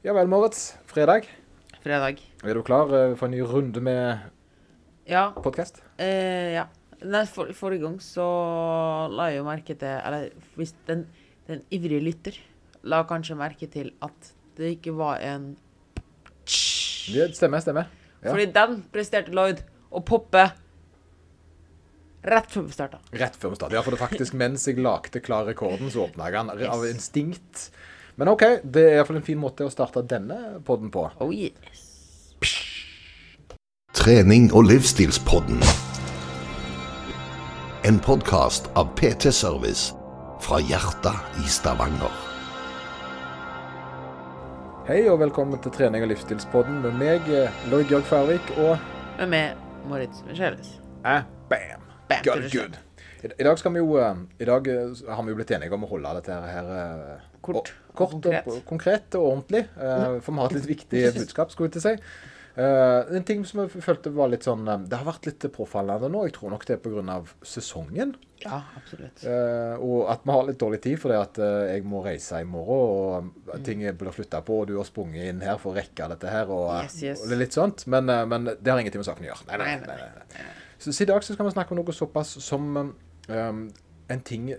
Ja vel, Moritz. Fredag. Fredag. Er du klar eh, for en ny runde med Ja. podkast? Eh, ja. Nei, for, forrige gang så la jeg jo merke til Eller hvis den, den ivrige lytter la kanskje merke til at det ikke var en Det stemmer, stemmer. Ja. Fordi den presterte Lloyd å poppe rett før vi starta. Rett før vi startet. Ja, for det faktisk mens jeg lagde klar rekorden, så åpna jeg den av instinkt. Men OK, det er iallfall en fin måte å starte denne podden på. Oh yes. Trening og livsstilspodden. En podkast av PT Service fra hjertet i Stavanger. Hei og velkommen til trening- og livsstilspodden med meg, Lloyd Jørg Færvik, og Med meg, Moritz Michelis. eh, bam! Bam, det good. I, I dag skal vi jo eh, I dag eh, har vi jo blitt enige om å holde dette her eh, Kort og- kort og og konkret. konkret og ordentlig. Uh, For vi har et litt viktig budskap, skulle jeg til å si. Uh, en ting som jeg følte var litt sånn eh, Det har vært litt påfallende nå. Jeg tror nok det er pga. sesongen. Ja, absolutt. Uh, og at vi har litt dårlig tid fordi at uh, jeg må reise i morgen, og mm. ting blir flytta på, og du har sprunget inn her for å rekke dette her, og, Yes, yes. og litt sånt. Men, men det har ingenting med saken å gjøre. Nei, nei, Nei, nei, nei. Så, så i dag så skal vi snakke om noe såpass som um, en ting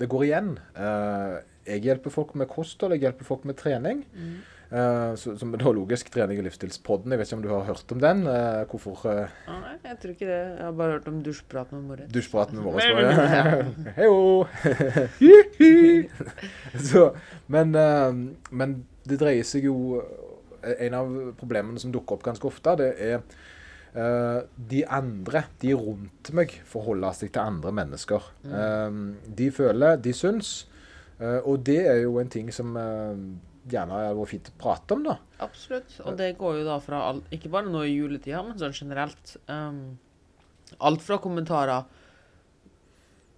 det går igjen. Eh, jeg hjelper folk med kosthold, jeg hjelper folk med trening. Mm. Uh, så, som da logisk trening og livsstilspodden. Jeg vet ikke om du har hørt om den? Uh, hvorfor uh, nei, jeg tror ikke det. Jeg har bare hørt om dusjprat med Moritz. dusjprat med Moritz, Heio! så, men, men det dreier seg jo En av problemene som dukker opp ganske ofte, det er Uh, de andre, de rundt meg, forholder seg til andre mennesker. Eh, de føler, de syns. Eh, og det er jo en ting som eh, gjerne hadde vært fint å prate om, da. Absolutt. Og det går jo da fra all, ikke bare nå i juletida, men sånn generelt. Um, alt fra kommentarer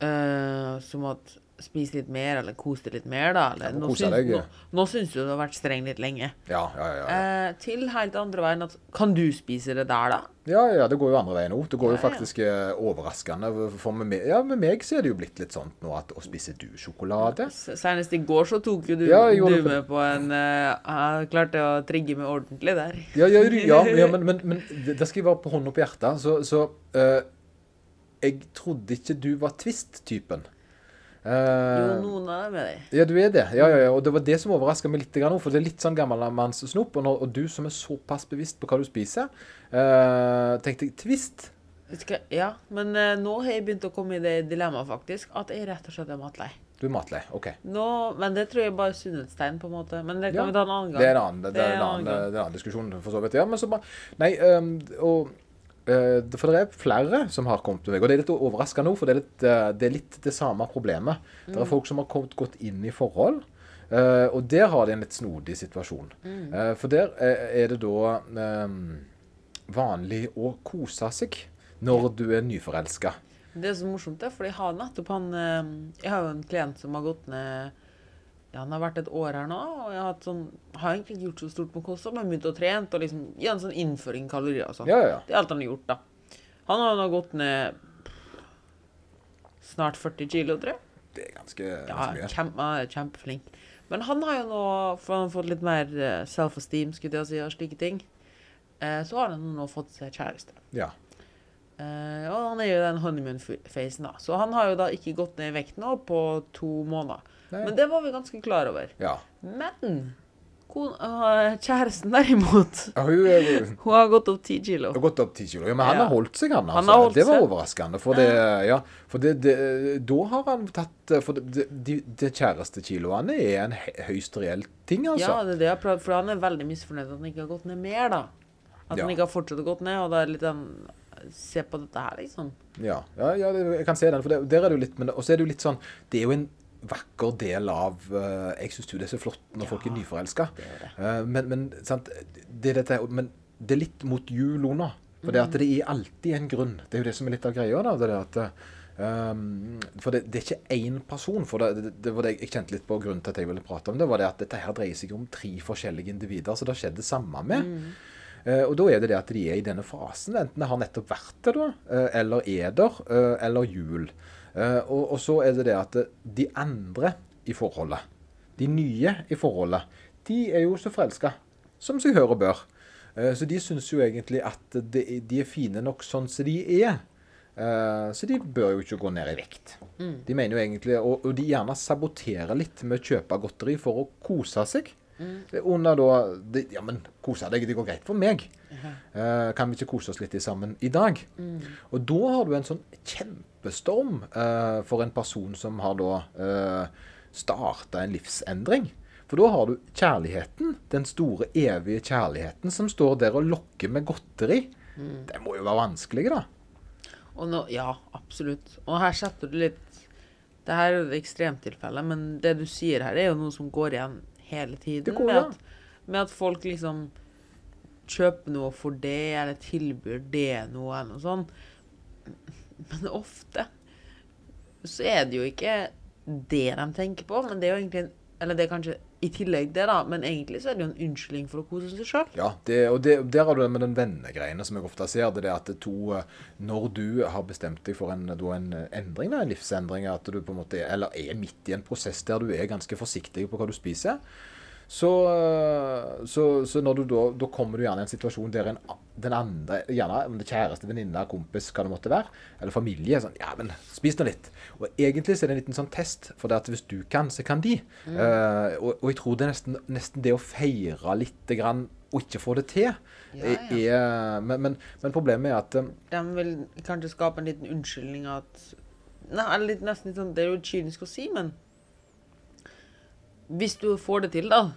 uh, som at spis litt mer, eller kose deg litt mer, da. Eller, Ja, nå, syns, nå, nå syns du du har vært streng litt lenge. Ja, ja, ja. ja. Eh, til helt andre veien at Kan du spise det der, da? Ja, ja, det går jo andre veien òg. Det går jo faktisk eh, overraskende. For med meg, ja, med meg så er det jo blitt litt sånn nå at å spise du sjokolade Senest i går så tok jo du, du med på en uh, klarte å trigge meg ordentlig der. Ja, ja, ja, ja men, men, men det det skal jeg være på hånda på hjertet. Så, så uh, Jeg trodde ikke du var Twist-typen. Eh, Jo, noen av dem er det. ja, du er det. Ja, ja, ja. Og det var det som overraska meg litt. grann, For det er litt sånn gammelmannssnop. Og, og du som er såpass bevisst på hva du spiser, uh, tenkte jeg Twist. Ja, men uh, nå har jeg begynt å komme i det dilemmaet, faktisk, at jeg rett og slett er matlei. Du er matlei. OK. Nå, men det tror jeg bare er sunnhetstegn, på en måte. Men det kan Ja, vi ta en annen gang. Det er en annen, det, det er en annen, det er en annen diskusjon, for så vidt. Ja, men så bare Nei, um, og For det er flere som har kommet til meg, og det er litt overraskende nå, for det er litt, øh, det er litt det samme problemet. Det er folk som har kommet godt inn i forhold, øh, og der har de en litt snodig situasjon. Eh, for der er det da øhm, vanlig å kose seg når du er nyforelska. Det er så morsomt, det, for jeg har nettopp han eh, Jeg har jo en klient som har gått ned ja, Han har vært et år her nå, og jeg har, sånn, har egentlig ikke gjort så stort på kosthold, men begynt å trene og liksom gi en sånn innføring i kalorier og sånn. Ja, ja, ja. Det er alt han har gjort, da. Han har nå gått ned snart 40 kilo, tror jeg. Det er ganske, ganske mye. kjempe, han er kjempeflink. Men han har jo nå for han har fått litt mer eh, self-esteem, skulle jeg si, og slike ting. Eh, så har han nå fått seg kjæreste. Ja. Eh, og han er jo i den honeymoon-fasen, da. Så han har jo da ikke gått ned i vekt nå på to måneder. Men det var vi ganske klar over. ja. Men eh, kjæresten derimot, ja hun er hun har gått opp ti kilo. Har gått opp 10 kilo. Ja, men han Ja. har holdt seg, han. Altså. han holdt det var seg. overraskende. For, det, ja, for det, det, da har han tatt For det, de, de kjærestekiloene er en høyst reell ting, Ja, altså. det er det jeg har prøvd, for han er veldig misfornøyd at han ikke har gått ned mer, da. At Ja. han ikke har fortsatt å gått ned, og da er litt sånn Se på dette her, liksom. Ja, ja, ja jeg kan se den. For det, der er det jo litt Men og så er det jo litt sånn Det er jo en vakker del av eh, Jeg syns det er så flott når folk er nyforelska. Eh, men, men, det, dette, men det er litt mot jul nå. For det, at det er alltid en grunn. Det er jo det som er litt av greia. da, det er at Um, For det, det er ikke én person. For det, det, det var det jeg kjente litt på grunnen til at jeg ville prate om det, var det at dette her dreier seg om tre forskjellige individer. Så det har skjedd det samme med. Eh, og da er det det at de er i denne fasen. Enten det har nettopp vært det, da, uh, eller er der, uh, eller jul. Eh, og, og så er det det at eh, de andre i forholdet, de nye i forholdet, de er jo så forelska. som seg hør og bør. Eh, så de syns jo egentlig at de er fine nok sånn som de er. Så de bør jo ikke gå ned i vekt. De mener jo egentlig, og, og de gjerne saboterer litt med å kjøpe godteri for å kose seg. Under da det, Ja, men kose deg, det går greit for meg. Eh, kan vi ikke kose oss litt sammen i dag? Og da har du en sånn kjempestorm eh, for en person som har da uh, starta en livsendring. For da har du kjærligheten, den store, evige kjærligheten, som står der og lokker med godteri. Det må jo være vanskelig, da. Og nå, ja, absolutt. Og her setter du litt Det her er et ekstremtilfelle, men det du sier her, er jo noe som går igjen hele tiden. Går med, at, med at folk liksom kjøper noe for det, eller tilbyr det noe, eller noe sånt. Men ofte så er det jo ikke det de tenker på, men det er jo egentlig en Eller det er kanskje i tillegg det, da, men egentlig så er det jo en unnskyldning for å kose seg sjøl. Ja, det, og det, der har du det med den vennegreiene som jeg ofte ser. Det er at to, eh, Når du har bestemt deg for en, en endring, da, en livsendring, at du på en måte er, eller er midt i en prosess der du er ganske forsiktig på hva du spiser, så, eh, så, så når du da, da kommer du gjerne i en situasjon der en, den andre, gjerne om det kjæreste, venninne, kompis, hva det måtte være, eller familie, sånn Ja, men spis nå litt. Og egentlig så er det en liten sånn test, for det at hvis du kan, så kan de. Eh, og, og jeg tror det er nesten, nesten det å feire litt grann og ikke få det til, Ja, er men, men, men problemet er at um, De vil kanskje skape en liten unnskyldning at Nei, litt, nesten litt sånn Det er jo kynisk å si, men hvis du får det til, da,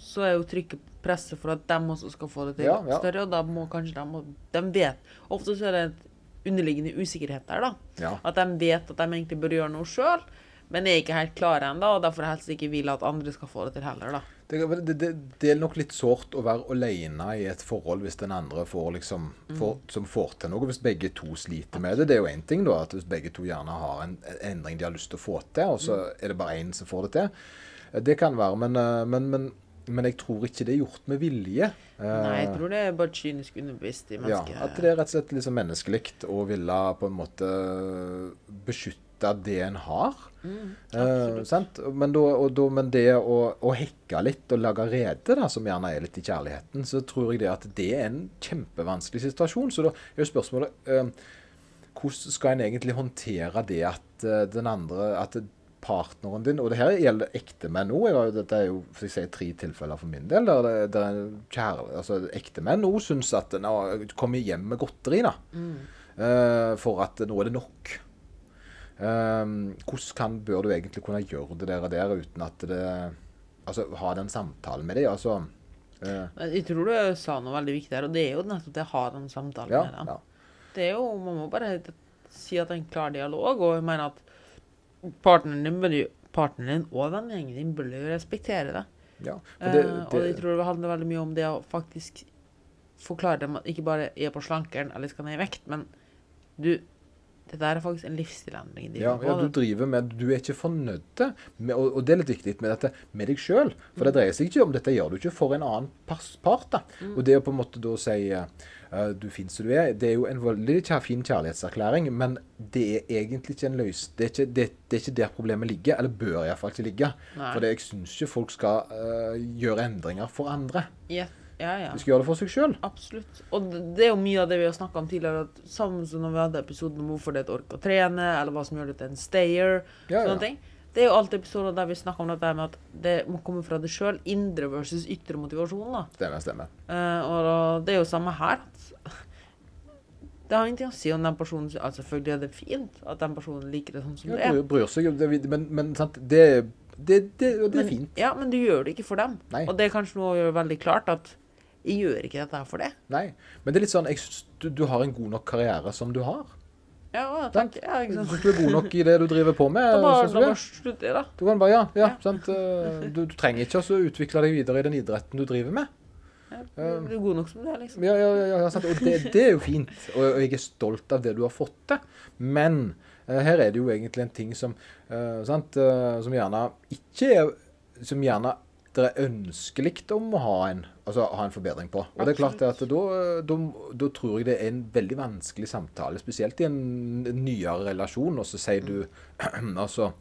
så er jo trykket presset for at de også skal få det til, Ja, ja. større. Og da må kanskje de De vet Ofte så er det et underliggende usikkerhet der, da. Ja. At de vet at de egentlig bør gjøre noe sjøl, men er ikke helt klare ennå, og derfor helst ikke vil at andre skal få det til heller, da. Det, det, det, er nok litt sårt å være alene i et forhold hvis den andre får liksom, får, som får til noe. Hvis begge to sliter med det. Det er jo én ting, da. At hvis begge to gjerne har en en endring de har lyst til å få til, og så er det bare én som får det til. Det kan være, men, eh, men, men, men jeg tror ikke det er gjort med vilje. Nei, jeg Eh, tror det er bare kynisk underbevisst i ja, at det er rett og slett liksom menneskelig å ville på en måte beskytte det en har. Eh, absolutt. sant? Men, da, og da, men det å, å hekke litt og lage rede, da, som gjerne er litt i kjærligheten, så tror jeg det at det er en kjempevanskelig situasjon. Så da er jo spørsmålet eh, hvordan skal en egentlig håndtere det at eh, den andre at partneren din Og det her gjelder ektemenn òg. Dette er jo for jeg tre tilfeller for min del. Der, det, der kjære, altså, ektemenn òg syns at nå, kommer hjem med godteri, da. eh, for at nå er det nok. Um, hvordan kan, bør du egentlig kunne gjøre det der og der uten at det Altså ha den samtalen med dem? Altså uh, Jeg tror du sa noe veldig viktig her, og det er jo nettopp det å ha den samtalen ja, med dem. ja. Det er jo, Man må bare si at det er en klar dialog, og jeg mener at partneren din, bør partneren din og vennegjengen din bør jo respektere det. ja. Det, Eh, og jeg tror det handler veldig mye om det å faktisk forklare dem at ikke bare er på slankeren eller skal ned i vekt, men du Det der er faktisk en livsstilendring. Ja, ja, du driver med Du er ikke fornøyd med og, og det er litt viktig med dette med deg sjøl. For det dreier seg ikke om dette gjør du ikke for en annen part. da. Og det å på en måte da si eh, eh, du fins som du er, det er jo en veldig fin kjærlighetserklæring, men det er egentlig ikke en løs... Det er ikke, det, det er ikke der problemet ligger, eller bør iallfall ikke ligge. Nei. For det, jeg syns ikke folk skal uh, gjøre endringer for andre. Yeah. ja, ja. De skal gjøre det for seg sjøl. Absolutt. Og det er jo mye av det vi har snakka om tidligere. At sammen som når vi hadde episoden om hvorfor det er et ork å trene, eller hva som gjør det til en stayer. Ja, sånne ting. Det er jo alltid episoder der vi snakker om dette med at det må komme fra deg sjøl. Indre versus ytre motivasjon. da. Stemmer, stemmer. Eh, og det er jo samme her. Det har ingenting å si om den personen altså Selvfølgelig er det fint at den personen liker det sånn som Ja, det er. bryr, seg, det, men, men sant, det, det, det, det er fint. Ja, men du gjør det ikke for dem. Nei. Og det er kanskje noe å gjøre veldig klart at jeg gjør ikke dette her for det. Nei. Men det er litt sånn jeg du, du har en god nok karriere som du har. Ja, tenker, ja, ikke sant. synes du er god nok i det du driver på med. Da bare, da du, bare det? slutter jeg, da. du kan bare, ja, ja, Ja. sant? eh, Du, du trenger ikke å utvikle deg videre i den idretten du driver med. Ja, du er god nok som det er, liksom. Ja, ja, ja, ja sant? Og det, det er jo fint, og, og jeg er stolt av det du har fått til. Men eh, her er det jo egentlig en ting som, uh, sant? eh, som gjerne ikke er Som gjerne det er ønskelig om å ha en, altså, ha en forbedring på. Og det er klart at da, da, da tror jeg det er en veldig vanskelig samtale, spesielt i en nyere relasjon. Og så sier du altså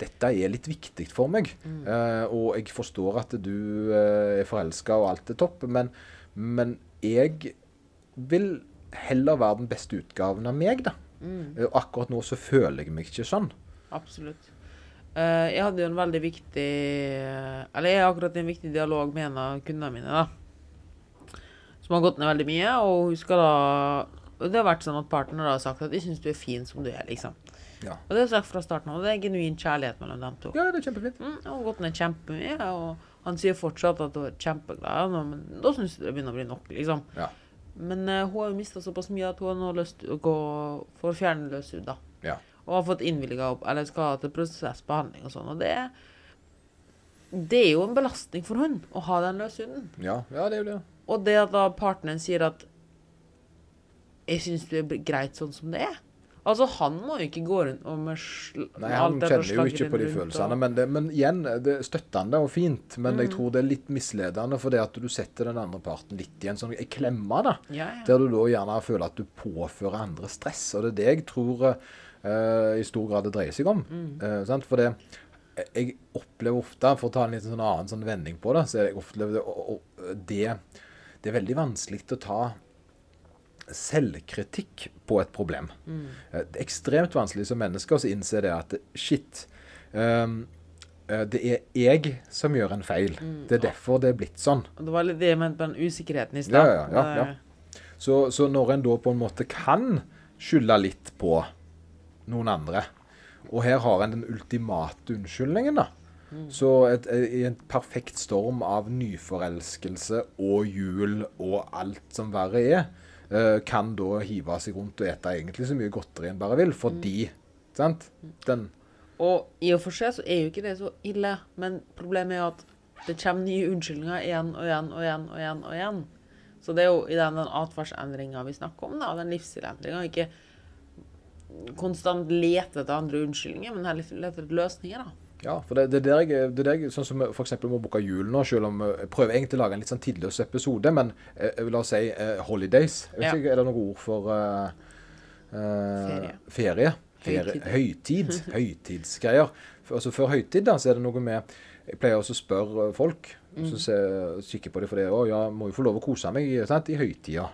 dette er litt viktig for meg. Eh, og jeg forstår at du uh, er forelska og alt er topp, men, men jeg vil heller være den beste utgaven av meg, da. Mm. Uh, akkurat nå så føler jeg meg ikke sånn. Absolutt. Eh, jeg hadde jo en veldig viktig Eller jeg har akkurat en viktig dialog med en av kundene mine, da. Som har gått ned veldig mye, og hun skal da Det har vært sånn at partner har sagt at de syns du er fin som du er, liksom. Ja, Og det er sagt fra starten av, og det er genuin kjærlighet mellom dem to. ja det er kjempefint. Mm, har gått ned kjempemye, og han sier fortsatt at hun er kjempeglad, men da syns jeg det begynner å bli nok, liksom. Ja. Men uh, hun har jo mista såpass mye at hun har nå lyst til å gå for å fjerne løshud, da. Ja. Og har fått innvilga opp, eller skal ha til prosessbehandling og sånn. Og det, det er jo en belastning for hun å ha den løshuden. Ja, ja, det er jo det. Og det at da partneren sier at 'Jeg syns du er greit sånn som det er'. Altså, han må jo ikke gå rundt og med Nei, Han kjenner jo ikke på de følelsene. og- Men, det, men igjen, det er støttende og fint. Men Mm. jeg tror det er litt misledende, for det at du setter den andre parten litt i en sånn klemme. da. Ja, ja. Der du da gjerne føler at du påfører andre stress. Og det er det jeg tror eh, i stor grad det dreier seg om. Mm. Eh, sant? For det jeg opplever ofte, for å ta en litt sånn annen sånn vending på det, så jeg opplever det, det, det er veldig vanskelig å ta selvkritikk på et problem. Eh, Det er ekstremt vanskelig som menneske å innse det at shit eh, Det er jeg som gjør en feil. Det er derfor det er blitt sånn. Det var litt det jeg mente med den usikkerheten i Ja, ja, ja, ja. Så, så når en da på en måte kan skylde litt på noen andre, og her har en den ultimate unnskyldningen, da. Så et, i en perfekt storm av nyforelskelse og jul og alt som verre er, eh, kan da hive seg rundt og ete egentlig så mye godteri en bare vil, fordi Sant? Den Og i og for seg så er jo ikke det så ille, men problemet er jo at det kommer nye unnskyldninger igjen og igjen og igjen og igjen. og igjen. Så det er jo i den, den atferdsendringa vi snakker om, da, den livsstilendringa, ikke konstant lete etter andre unnskyldninger, men heller lete etter løsninger, da. Ja, for det, det er der jeg, det er der jeg sånn som eksempel må booke jul nå, selv om eh, jeg prøver egentlig å lage en litt sånn tidløs episode, men eh, la oss si eh, holidays. Jeg vet Ja. ikke, Er det noe ord for eh, eh, Ferie. ferie? Ferie. Høytid. Høytid. Høytidsgreier. Altså Før høytid da, så er det noe med Jeg pleier også å spørre folk. folk, så kikker på det for det, å ja, må jo få lov å kose meg sant, i høytida.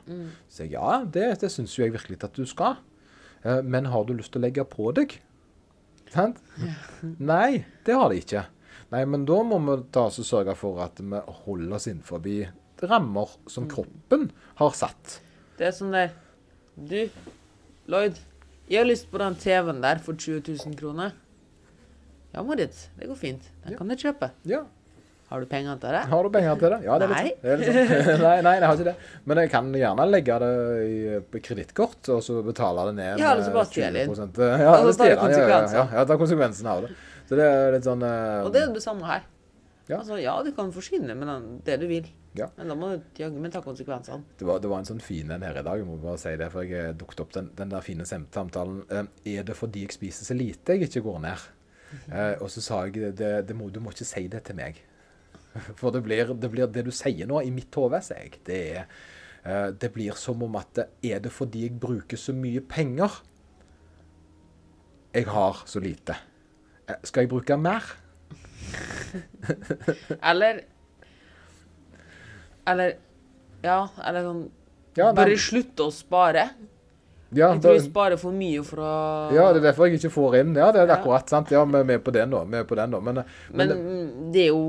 Så sier jeg ja, det, det syns jo jeg virkelig at du skal. Eh, men har du lyst til å legge på deg? Sant? Nei, det har de ikke. Nei, men da må vi ta oss og sørge for at vi holder oss innenfor rammer som kroppen har satt. Det er sånn der Du, Lloyd, jeg har lyst på den TV-en der for 20 000 kroner. Ja, Marit. det går fint. Den Ja. kan du kjøpe. Ja, Har du penger til det? Har du penger til det? Ja, det er litt sånn. Det er litt sånn. nei, nei, jeg har ikke det. Men jeg kan gjerne legge det i kredittkort, og så betale det ned Ja, eller så bare stjele inn. Ja, Og så tar du konsekvensen. ja, ja, ja, konsekvensen. ja, ja, ta konsekvensen av det. Så det er litt sånn uh, Og det er det samme her. Ja. Altså, ja, du kan forsyne med den, det du vil, Ja. men da må du jaggu meg ta konsekvensene. Det var, det var en sånn fin en her i dag, jeg må bare si det, for jeg eh, dukket opp den, den der fine samtalen. Eh, er det fordi jeg spiser så lite jeg ikke går ned? Eh, og så sa jeg det, det, det må, du må ikke si det til meg. For det blir det, blir det du sier nå i mitt hode, sier jeg. Det, er, eh, det blir som om at er det fordi jeg bruker så mye penger jeg har så lite? Eh, skal jeg bruke mer? Eller Eller Ja, eller sånn Ja, Bør nei, slutte å spare? ja, Jeg tror vi sparer for mye for å ja, det er derfor jeg ikke får inn. Ja, det er akkurat sant. Ja, vi er med på den, nå. Vi er på den, nå. Men, men, Men mm, det er jo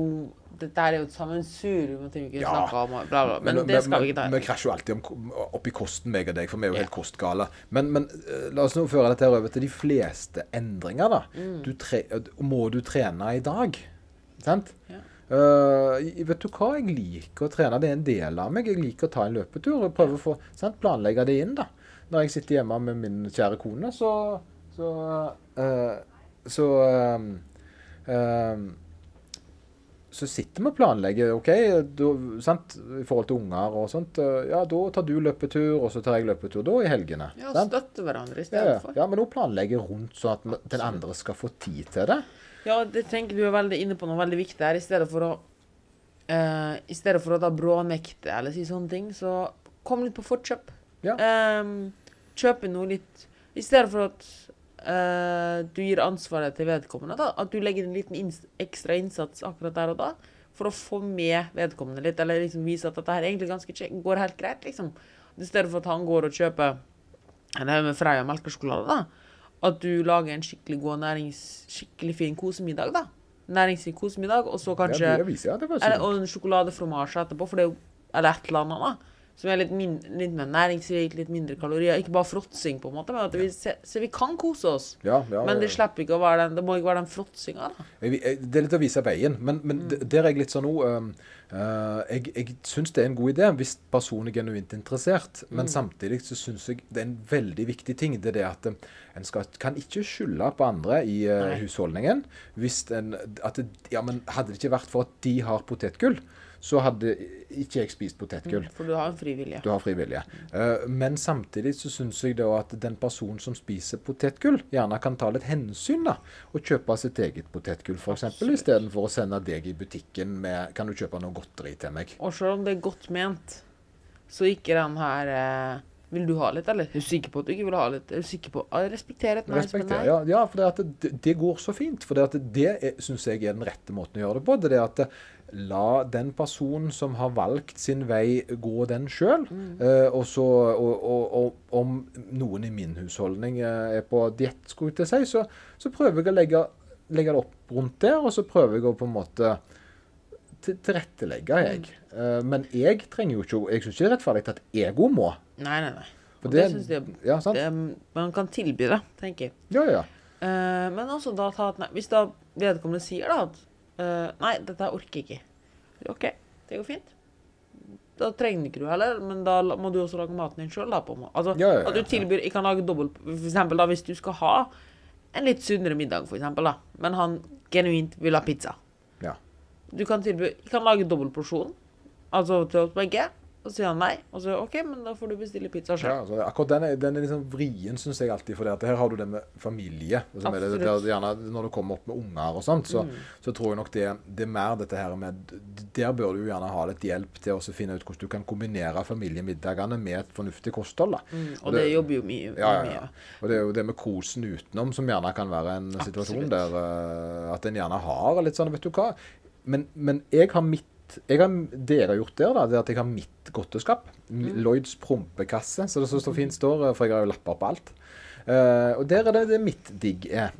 Dette er jo et sammensurium av ting vi ikke Ja. snakker om. Bla, bla. Men, det skal vi ikke ta. Vi krasjer jo alltid om, opp i kosten, meg og deg, for vi er jo helt kostgale. Men, men eh, la oss nå føre dette over til de fleste endringer, da. Mm. Du tre, må du trene i dag? Sant? Ja. Uh, vet du hva, jeg liker å trene. Det er en del av meg. Jeg liker å ta en løpetur og prøve å få, sant? planlegge det inn. da. Når jeg sitter hjemme med min kjære kone, så Så, uh, så eh, eh, så sitter vi og planlegger. OK, da, sant? i forhold til unger og sånt. eh, Ja, da tar du løpetur, og så tar jeg løpetur da i helgene. Ja, sant? støtte hverandre i Ja, ja. men hun planlegger rundt sånn at den andre skal få tid til det. Ja, det tenker du er veldig inne på noe veldig viktig her. I stedet for å uh, I stedet for å da brånekte eller si sånne ting, så kom litt på fortkjøp. Ja. Ehm, kjøpe noe litt I stedet for at eh, du gir ansvaret til vedkommende. da, At du legger en liten inns ekstra innsats akkurat der og da for å få med vedkommende litt, eller liksom vise at dette her egentlig ganske går helt greit. liksom. I stedet for at han går og kjøper en haug med Freia melkesjokolade, da. At du lager en skikkelig god nærings... Skikkelig fin kosemiddag, da. Næringsrik kosemiddag, og så kanskje ja, det viser ja, det eller, og en sjokoladefromasje etterpå, for det er jo eller et eller annet, da. Som er litt, min, litt mer næringsrikt, litt mindre kalorier. Ikke bare fråtsing, på en måte, men at vi, se, så vi kan kose oss. Ja, ja, Men det slipper ikke å være den, det må ikke være den fråtsinga, Det er litt å vise veien, men, men Mm. der er jeg litt sånn nå uh, Jeg, jeg syns det er en god idé hvis personen er genuint interessert, men Mm. samtidig så syns jeg det er en veldig viktig ting. Det er det at um, en skal, kan ikke skylde på andre i uh, husholdningen. Hvis en, at det, ja, men Hadde det ikke vært for at de har potetgull, så hadde ikke jeg spist potetgull. For du har en frivillige. Du har frivillige. vilje. Eh, men samtidig så syns jeg da at den personen som spiser potetgull, gjerne kan ta litt hensyn da, og kjøpe sitt eget potetgull f.eks. Istedenfor å sende deg i butikken med Kan du kjøpe noe godteri til meg? Og selv om det er godt ment, så ikke den her uh Vil du ha litt, eller? Er du sikker på at du ikke vil ha litt? Er du sikker på ah, Respekter et nei er Respekter. Ja, ja, for det, at det, det går så fint. For det, det syns jeg er den rette måten å gjøre det på. Det er at La den personen som har valgt sin vei, gå den sjøl. og, så, og, og, og om noen i min husholdning eh, er på diett, skulle jeg til si, så, så prøver jeg å legge, legge det opp rundt der. Og så prøver jeg å på en måte tilrettelegge, jeg. Eh, men jeg trenger jo ikke Jeg syns ikke det er rettferdig at ego må. Nei, nei, nei. For det, det jeg ja, sant? det, Man kan tilby det, tenker jeg. Ja, ja. Eh, men også da ta. Hvis da vedkommende sier da at eh, Nei, dette orker jeg ikke. OK, det går fint. Da trenger ikke du heller, men da må du også lage maten din sjøl. Altså, Ja, ja, ja, at du tilbyr Jeg kan lage dobbelt For eksempel da, hvis du skal ha en litt sunnere middag, for eksempel, da, men han genuint vil ha pizza. ja. Du kan tilby Jeg kan lage dobbelt porsjon, altså til oss begge. Og så sier han nei. Og så OK, men da får du bestille pizza sjøl. Ja, altså, akkurat den er, den er liksom vrien, syns jeg alltid. For det at her har du det med familie. Liksom, som er det, gjerne Når du kommer opp med unger og sånt, så, så tror jeg nok det, det er mer dette her med Der bør du jo gjerne ha litt hjelp til å finne ut hvordan du kan kombinere familiemiddagene med et fornuftig kosthold. da. Og det jobber jo mye. Ja, ja, ja. Og det er jo det med kosen utenom som gjerne kan være en situasjon der uh, at en gjerne har litt sånn Vet du hva. Men, men jeg har mitt jeg har, Det jeg har gjort der, da, det er at jeg har mitt godteskap. Mm. Lloyds prompekasse, så det så, så fint står, eh, for jeg har jo lapper på alt. Uh, og der er det, det mitt digg er.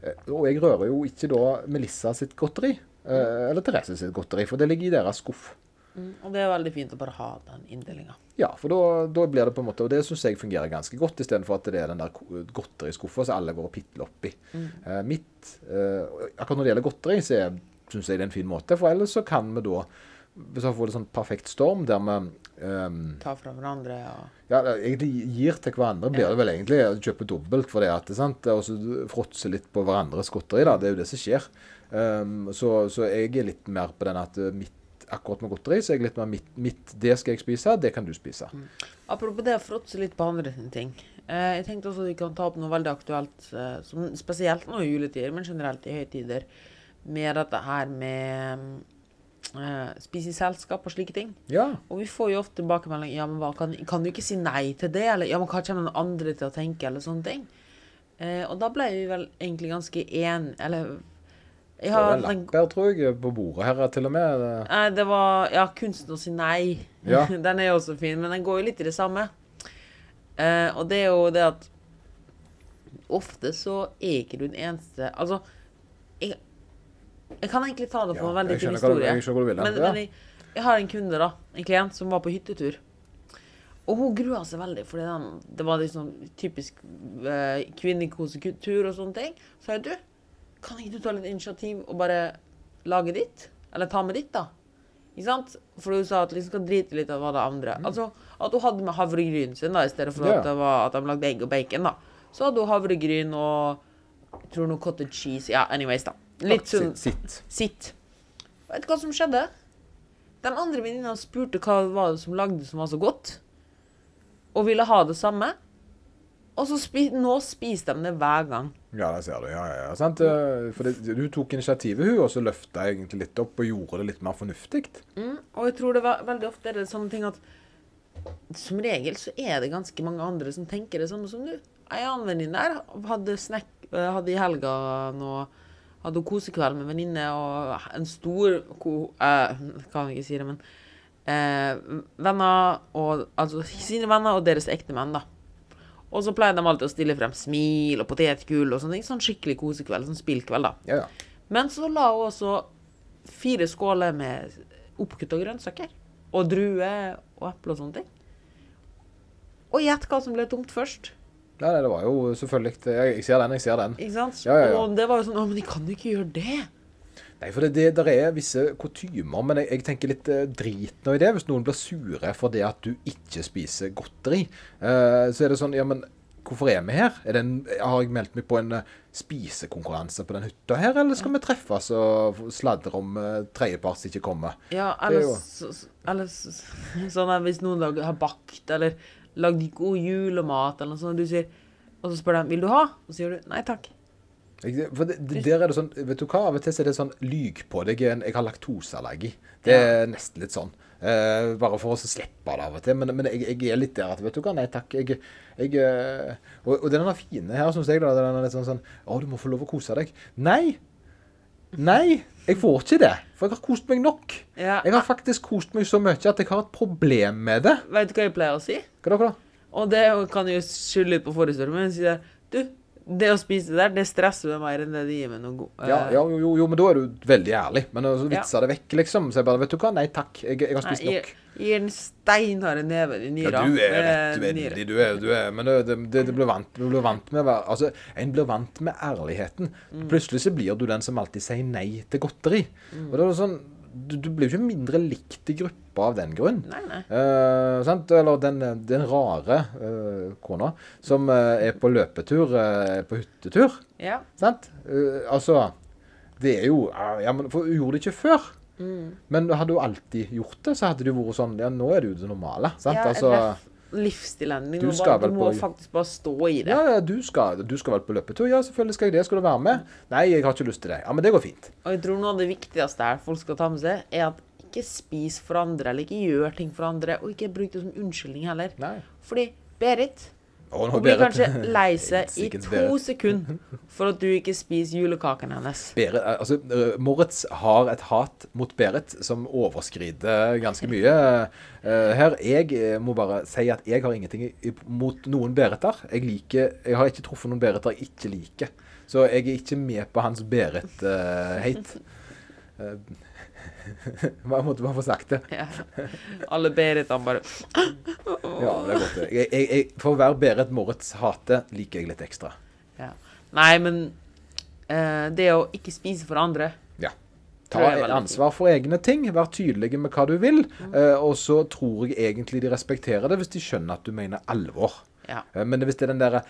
Uh, og jeg rører jo ikke da Melissa sitt godteri. eh, eller Therese sitt godteri, for det ligger i deres skuff. Mm, og det er veldig fint å bare ha den inndelinga. Ja, for da, da blir det på en måte Og det syns jeg fungerer ganske godt, istedenfor at det er den der godteriskuffa som alle går og pitler oppi. Eh, mitt Akkurat når det gjelder godteri, så syns jeg det er en fin måte. For ellers så kan vi da Hvis vi får en sånn perfekt storm der vi um, Tar fra hverandre og ja, egentlig gir til hverandre, blir det vel egentlig. Kjøpe dobbelt for det. at det, sant? Og så fråtser litt på hverandres godteri. da, Det er jo det som skjer. Um, så, så jeg er litt mer på den at eh, mitt akkurat med godteri, så er jeg litt mer mitt, mitt Det skal jeg spise, det kan du spise. Apropos det å fråtse litt på andre sine ting. Eh, jeg tenkte også at vi kan ta opp noe veldig aktuelt, eh, som spesielt nå i juletider, men generelt i høytider, med dette her med uh, spise i selskap og slike ting. Ja. Og vi får jo ofte tilbakemelding ja, men hva, kan, kan du ikke si nei til det? Eller ja, men hva kommer noen andre til å tenke? Eller sånne ting. Uh, og da ble vi vel egentlig ganske enige Eller jeg Det var en lapp her, tror jeg, på bordet her til og med. Nei, det var Ja, kunsten å si nei. Ja. den er jo også fin, men den går jo litt i det samme. Uh, og det er jo det at ofte så er ikke du den eneste Altså, jeg kan egentlig ta det for en veldig fin historie. du- jeg men men jeg, jeg har en kunde, da, en klient, som var på hyttetur. Og hun grua seg veldig, for det var liksom typisk eh, kvinnekosekultur og sånne ting. Så sa jeg, du, kan ikke du ta litt initiativ og bare lage ditt? Eller ta med ditt, da? Ikke sant? For hun sa at liksom skal drite litt av hva det andre. Altså at hun hadde med havregryn sin, da, i stedet for Mm. Ja. at, det var, at de lagde egg og bacon, da. Så hadde hun havregryn og jeg tror noe cottage cheese. Ja, anyways, da. Litt sånn Sitt. sitt. Vet du hva som skjedde? Den andre venninna spurte hva det var som lagde som var så godt, og ville ha det samme. Og så spi nå spiser de det hver gang. Ja, det ser du. Ja, ja, ja. Sant? Eh, For det, du tok initiativet, hun, og så løfta jeg egentlig litt opp og gjorde det litt mer fornuftig. Mm, og jeg tror det var veldig ofte er det sånne ting at som regel så er det ganske mange andre som tenker det samme som du. ei annen venninne der hadde, snek, eh, hadde i helga nå hadde en kosekveld med venninne og en stor ko... Eh, kan ikke si det, men eh, Venner og Altså sine venner og deres ektemenn, da. Og så pleier de alltid å stille frem smil og potetgull og sånne ting. Sånn skikkelig kosekveld. Sånn spillkveld, da. Ja, ja. Men så la hun også fire skåler med oppkutta grønnsaker. Og druer og eple og sånne ting. Og gjett hva som ble tomt først. Nei, det var jo selvfølgelig Jeg, jeg ser den, jeg ser den. Ikke sant? Ja, ja, ja. Og det var jo sånn Å, men de kan jo ikke gjøre det. Nei, for det, det der er visse kutymer, men jeg, jeg tenker litt eh, drit nå i det. Hvis noen blir sure for det at du ikke spiser godteri, eh, så er det sånn Ja, men hvorfor er vi her? Er en, har jeg meldt meg på en eh, spisekonkurranse på den hytta her, eller skal vi treffes og sladre om uh, tredjepart som ikke kommer? Ja, er eller, jo- så, så- eller så- sånn at hvis noen har bakt, eller lagd god julemat, eller noe sånt, og du sier Og så spør de vil du ha, og så sier du nei takk. For det, det, der er det sånn, vet du hva, Av og til er det sånn lyg på deg. Jeg, har laktoseallergi. Det er nesten litt sånn. Eh, bare for å slippe det av og til. Men, men jeg, jeg er litt der at vet du hva, nei takk. Jeg, jeg, eh, og, og den er fine her, syns jeg. da, Den er litt sånn sånn Å, du må få lov å kose deg. Nei! Nei, jeg får ikke det. For jeg har kost meg nok. Ja. Jeg har faktisk kost meg så mye at jeg har et problem med det. Vet du hva jeg pleier å si? Hva da? hva da? Og det kan jo skylde litt på forhistorien, min. jeg du, det å spise det der, det stresser meg mer enn det det gir meg noe god Ja, eh, ja jo, jo, men da er du veldig ærlig. Men så Ja. vitser det vekk, liksom. Så jeg bare Vet du hva, nei takk. Jeg, jeg har spist nok. jeg gir den steinharde neven i Ja, du er med rett nyre. Du er, du er Men det, det, det, det blir vant, du blir vant med å Altså, en blir vant med ærligheten. Mm. Plutselig så blir du den som alltid sier nei til godteri. Mm. Og det er sånn du, du blir jo ikke mindre likt i gruppa av den grunn. Nei, nei. Eh, sant? Eller den, den rare eh, kona som eh, er på løpetur, eh, på hyttetur. Ja. Sant? Eh, altså Det er jo Ja, men for hun gjorde det ikke før. Mm. Men hadde hun alltid gjort det, så hadde det jo vært sånn Ja, nå er det jo det normale. Sant? Ja, altså, livsstilen din. Du Du, bare, du må på- faktisk bare stå i det. ja, ja, du skal, du skal vel på løpetur? Ja, selvfølgelig skal jeg det. Skal du være med? Nei, jeg har ikke lyst til det. Ja, men det går fint. Og jeg tror noe av det viktigste her folk skal ta med seg, er at ikke spis for andre, eller ikke gjør ting for andre, og ikke bruk det som unnskyldning heller. Nei. Fordi Berit Hun blir kanskje lei seg i to sekunder for at du ikke spiser julekaken hennes. Berit, altså, eh, Moritz har et hat mot Berit som overskrider ganske mye. Eh, her, Jeg eh, må bare si at jeg har ingenting mot noen Beriter. Jeg liker, jeg har ikke truffet noen Beriter jeg ikke liker. Så jeg er ikke med på hans Berit-hate. Hva måtte bare få sagt det. Ja. Alle Beritene bare Ja, det er godt. Jeg, jeg, jeg, for være Berit Moritz hater liker jeg litt ekstra. ja. Nei, men uh, det å ikke spise for andre Ja. Ta jeg ansvar for egne ting. Vær tydelige med hva du vil. Uh, og så tror jeg egentlig de respekterer det hvis de skjønner at du mener alvor. Ja. Uh, men hvis det er den derre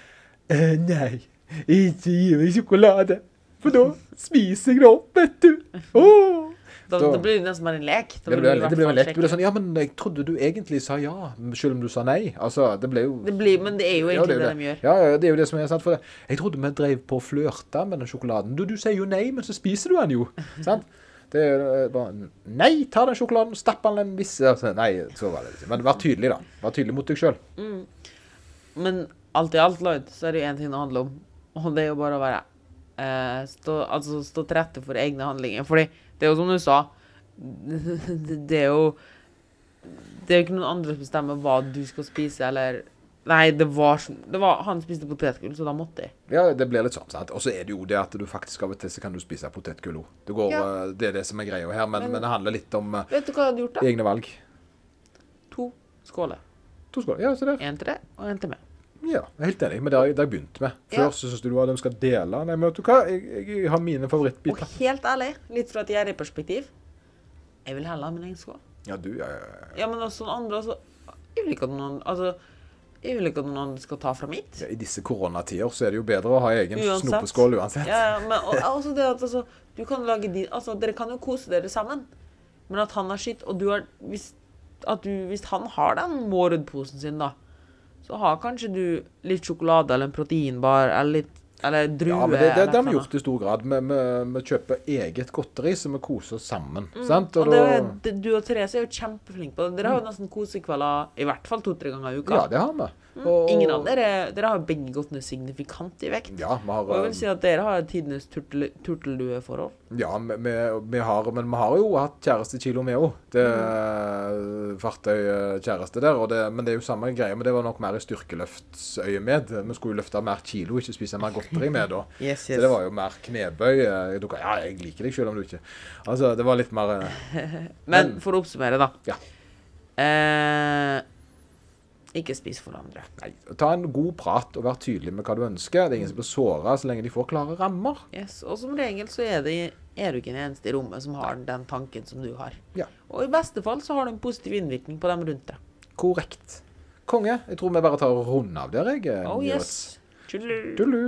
Nei, ikke gi meg sjokolade. For da spiser jeg det opp, vet du. Åh. Da, Da- da blir det nesten bare en lek. Da Det blir, det blir en lek. Det blir sånn Ja, men jeg trodde du egentlig sa ja, selv om du sa nei. Altså, det ble jo Det blir, men det er jo Ja, egentlig er det, jo de gjør. Ja, ja, det er jo det som er sant. For det. Jeg trodde vi drev på å flørte med den sjokoladen. Du, du sier jo nei, men så spiser du den jo. sant? Det er eh, bare Nei, ta den sjokoladen, stapp den en viss altså, Nei, så var det. Men vær tydelig, da. Vær tydelig mot deg sjøl. Men alt i alt, Lloyd, så er det jo én ting det handler om, og det er jo bare å være eh, stå, Altså stå til rette for egne handlinger. Fordi det er jo som du sa, det, det er jo Det er jo ikke noen andre som bestemmer hva du skal spise, eller Nei, det var, det var Han spiste potetgull, så da måtte jeg. Ja, det blir litt sånn. sant? Og så er det jo det at du faktisk av og til så kan du spise potetgull òg. Det, går, Ja. eh, det er det som er greia her, men, Men- men det handler litt om eh, Vet du hva jeg hadde gjort, da? egne valg. To skåler. To skåler. Ja, se der. Én til det, og én til meg. Ja, jeg er helt enig. Men det har jeg, det har jeg begynt med. Før Ja. så syntes du at de skal dele. Nei, men vet du hva? Jeg, jeg har mine favorittbiter. Og helt ærlig, litt fra et gjerrigperspektiv, jeg vil heller ha min egen skål. Ja, du, ja, ja, ja. Ja, men også noen andre altså, Jeg vil ikke at noen Altså, jeg vil ikke at noen skal ta fra mitt. Ja, I disse koronatider så er det jo bedre å ha egen Uansett. snopeskål uansett. Ja, ja, men og, også det at altså, du kan lage din Altså, dere kan jo kose dere sammen, men at han har skitt, og du har Hvis, du, hvis han har den Mårud-posen sin, da, så har kanskje du litt sjokolade eller en proteinbar eller litt Eller drue. Ja, men det, det, det har vi gjort i stor grad. Vi, vi, vi kjøper eget godteri, så vi koser oss sammen. Mm. Sant? Og det er, du og Therese er jo kjempeflinke på det. Dere har jo nesten kosekvelder i hvert fall to-tre ganger i uka. ja, det har vi. Og- Ingen av dere Dere har begge gått ned signifikant i vekt. Ja, vi har, Og jeg vil si at dere har tidenes turteldueforhold. ja vi, vi, vi har, men vi har jo hatt kjærestekilo, vi òg. Det Mm. fartøykjæreste der. Og det, men det er jo samme greie, men det var nok mer i styrkeløftsøyemed. Vi skulle jo løfte mer kilo, ikke spise mer godteri med da. Yes, Så det var jo mer knebøy. eh, Du ja, jeg liker deg selv om du ikke Altså, det var litt mer eh, Men Men- for å oppsummere, da. Ja. Eh, ikke spis for andre. Nei, ta en god prat og vær tydelig med hva du ønsker. Det er ingen som blir såra så lenge de får klare rammer. Yes, Og som regel så er, det, er du ikke den eneste i rommet som har den tanken som du har. Ja. Og i beste fall så har du en positiv innvirkning på dem rundt deg. Korrekt. Konge. Jeg tror vi bare tar og runder av der, jeg. Oh yes. Tullu. Tullu.